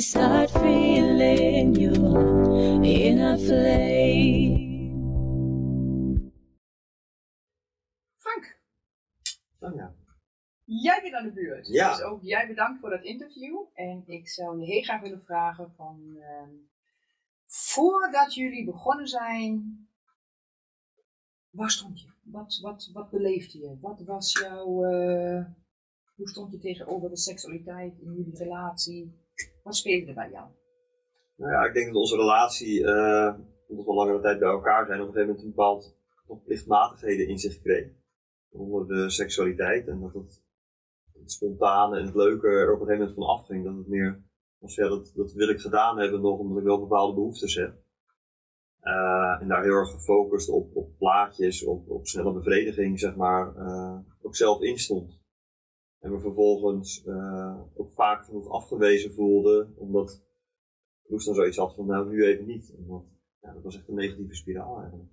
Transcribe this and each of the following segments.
start feeling your inner flame. Frank, Tanja. jij bent aan de beurt. Ja. Dus ook jij bedankt voor dat interview. En ik zou je heel graag willen vragen van... ehm, voordat jullie begonnen zijn... Waar stond je? Wat, wat, wat beleefde je? Wat was jouw... eh, hoe stond je tegenover de seksualiteit in jullie relatie? Wat speelde er bij jou? Nou ja, ik denk dat onze relatie, eh omdat we langere tijd bij elkaar zijn, op een gegeven moment een bepaald nog plichtmatigheden in zich kreeg. Onder de seksualiteit. En dat het, spontane en het leuke er op een gegeven moment van afging. Dat het meer was, dat, dat wil ik gedaan hebben nog, omdat ik wel bepaalde behoeftes heb. Eh, en daar heel erg gefocust op, op plaatjes, op, op snelle bevrediging, zeg maar, eh, ook zelf instond. En me vervolgens eh, ook vaak genoeg afgewezen voelde, omdat Loes dan zoiets had van, nou nu even niet. Omdat, ja, dat was echt een negatieve spiraal eigenlijk.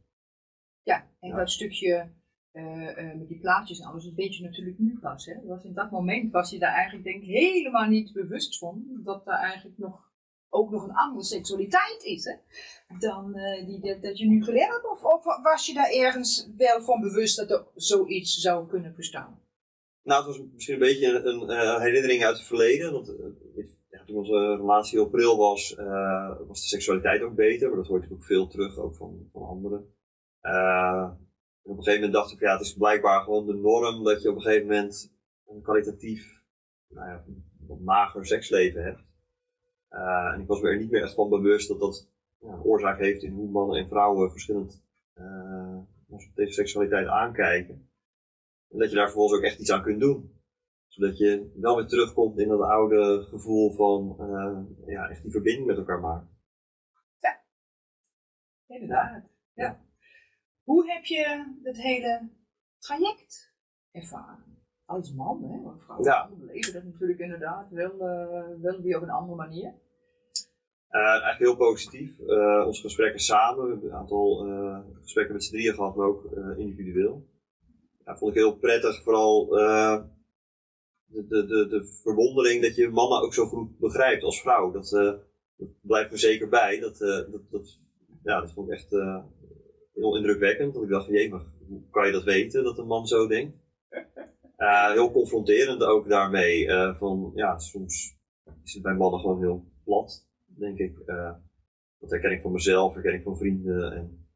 Ja, en Ja. dat stukje eh, eh, met die plaatjes en alles, dat weet je natuurlijk nu pas. Hè? Was in dat moment was je daar eigenlijk denk ik helemaal niet bewust van. Dat er eigenlijk nog, ook nog een andere seksualiteit is. Hè? Dan die, dat, dat je nu geleerd hebt. Of, of was je daar ergens wel van bewust dat er zoiets zou kunnen bestaan? Nou, het was misschien een beetje een, eh, herinnering uit het verleden. Want eh, ja, toen onze relatie heel pril was, eh, was de seksualiteit ook beter. Maar dat hoort ook veel terug, ook van, van anderen. En op een gegeven moment dacht ik, ja, het is blijkbaar gewoon de norm dat je op een gegeven moment een kwalitatief, nou ja, wat mager seksleven hebt. En ik was me er niet meer echt van bewust dat dat oorzaak heeft in hoe mannen en vrouwen verschillend tegen seksualiteit aankijken. En dat je daar vervolgens ook echt iets aan kunt doen. Zodat je wel weer terugkomt in dat oude gevoel van eh, ja, echt die verbinding met elkaar maken. Inderdaad. Ja. Hoe heb je het hele traject ervaren? Als man, hè? Want vrouwen Ja. beleven dat natuurlijk inderdaad wel, eh, wel weer op een andere manier. Eh, eigenlijk heel positief. Eh, onze gesprekken samen, we hebben een aantal gesprekken met z'n drieën gehad, maar ook individueel. Vond ik heel prettig, vooral eh, de, de, de, de verwondering dat je mannen ook zo goed begrijpt als vrouw. Dat, eh, dat blijft me zeker bij. Dat, eh, dat, dat, ja, dat vond ik echt heel indrukwekkend. Dat ik dacht, maar hoe kan je dat weten, dat een man zo denkt? Heel confronterend ook daarmee. van, ja, soms is het bij mannen gewoon heel plat denk ik. dat herken ik van mezelf, herken ik van vrienden. En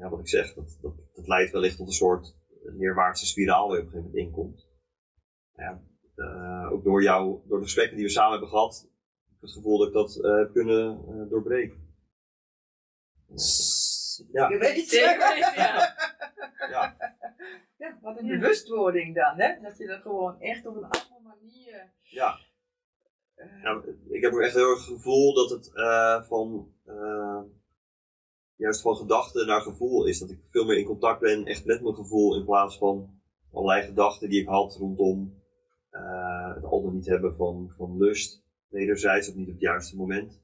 ja, wat ik zeg, dat, dat, dat leidt wellicht tot een soort neerwaartse spiraal waar je op een gegeven moment inkomt. Ja, eh, ook door jou, door de gesprekken die we samen hebben gehad, heb ik het gevoel dat ik dat eh, heb kunnen eh, doorbreken. Ja. Je weet Zeker weten, ja. Ja, Ja, wat een Ja. bewustwording dan, hè? Dat je dat gewoon echt op een andere manier. ja. Ja, ik heb ook echt heel erg het gevoel dat het eh, van juist van gedachte naar gevoel is. Dat ik veel meer in contact ben echt met mijn gevoel in plaats van allerlei gedachten die ik had rondom eh, het al dan niet hebben van, van lust. Wederzijds of niet op het juiste moment.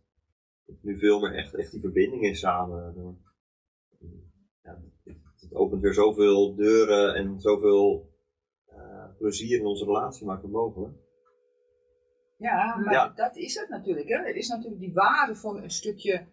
Dat nu veel meer echt, echt die verbinding is samen. Ja, het, opent weer zoveel deuren en zoveel eh, plezier in onze relatie maakt het mogelijk. Ja, maar Ja. dat is het natuurlijk. Hè? Het is natuurlijk die waarde van een stukje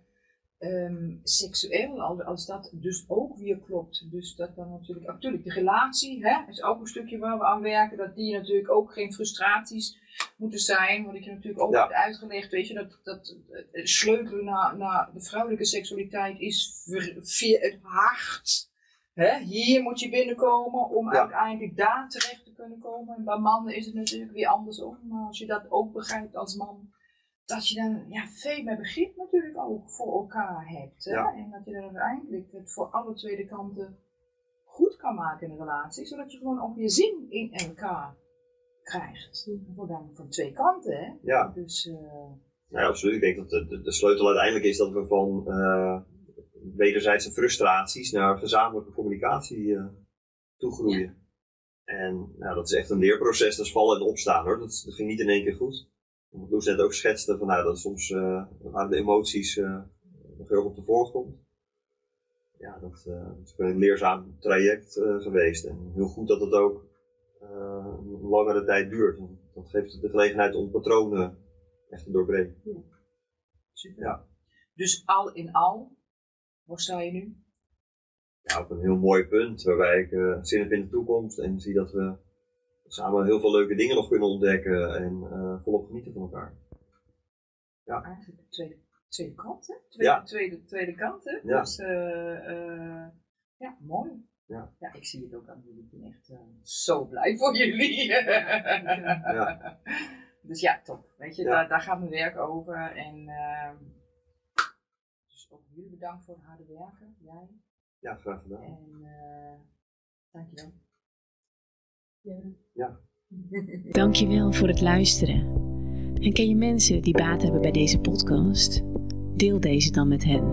ehm, seksueel, als, dat dus ook weer klopt. Dus dat dan natuurlijk, natuurlijk de relatie hè, is ook een stukje waar we aan werken, dat die natuurlijk ook geen frustraties moeten zijn. Wat ik je natuurlijk ook Ja. heb uitgelegd, weet je, dat, dat eh, sleutelen naar, naar de vrouwelijke seksualiteit is ver- via het hart. Hè? Hier moet je binnenkomen om Ja. uiteindelijk daar terecht te kunnen komen. En bij mannen is het natuurlijk weer andersom. Maar als je dat ook begrijpt als man, dat je dan ja, veel meer begrip natuurlijk ook voor elkaar hebt. Hè? Ja. En dat je dan uiteindelijk het voor alle tweede kanten goed kan maken in een relatie. Zodat je gewoon ook weer zin in elkaar krijgt. Voor dan van twee kanten. Hè? Ja. Dus, eh, Ja, absoluut. Ik denk dat de, de, de sleutel uiteindelijk is dat we van uh, wederzijdse frustraties naar gezamenlijke communicatie uh, toegroeien. En nou, dat is echt een leerproces, dat is vallen en opstaan hoor. Dat, dat ging niet in één keer goed. Wat Loes net ook schetste, van, nou, dat soms uh, waren de emoties nog heel op de voorgrond. Ja, dat, dat is een leerzaam traject geweest. En heel goed dat het ook een langere tijd duurt. Dat geeft de gelegenheid om patronen echt te doorbreken. Ja. Super. Ja. Dus al in al, waar sta je nu? Ja, op een heel mooi punt waarbij ik uh, zin heb in de toekomst en zie dat we samen heel veel leuke dingen nog kunnen ontdekken en uh, volop genieten van elkaar. Ja. Eigenlijk de tweede, tweede kant, hè? Tweede, ja. tweede, tweede kant, hè? Ja. Dus, uh, ja, mooi. Ja. ja, ik zie het ook aan jullie. Ik ben echt zo blij voor jullie. ja. Dus ja, top. Weet je, Daar, daar gaat mijn werk over. En uh, dus ook jullie bedankt voor het harde werken. Jij. Ja, graag gedaan. En uh, dankjewel. Ja. Dankjewel voor het luisteren. En ken je mensen die baat hebben bij deze podcast? Deel deze dan met hen.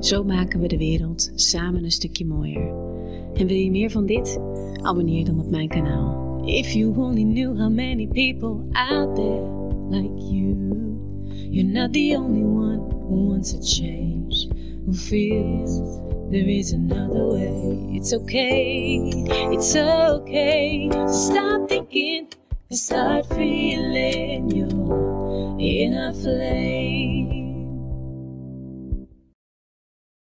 Zo maken we de wereld samen een stukje mooier. En wil je meer van dit? Abonneer dan op mijn kanaal. If you only knew how many people out there like you, you're not the only one who wants a change, who feels there is another way. It's okay, it's okay to stop thinking and start feeling your inner flame.